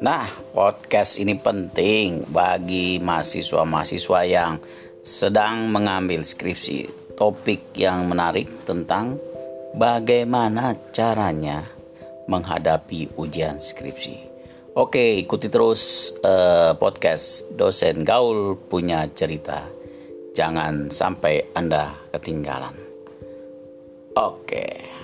Nah, podcast ini penting bagi mahasiswa-mahasiswa yang sedang mengambil skripsi. Topik yang menarik tentang bagaimana caranya menghadapi ujian skripsi. Oke, ikuti terus eh, podcast dosen gaul punya cerita. Jangan sampai Anda ketinggalan. Oke.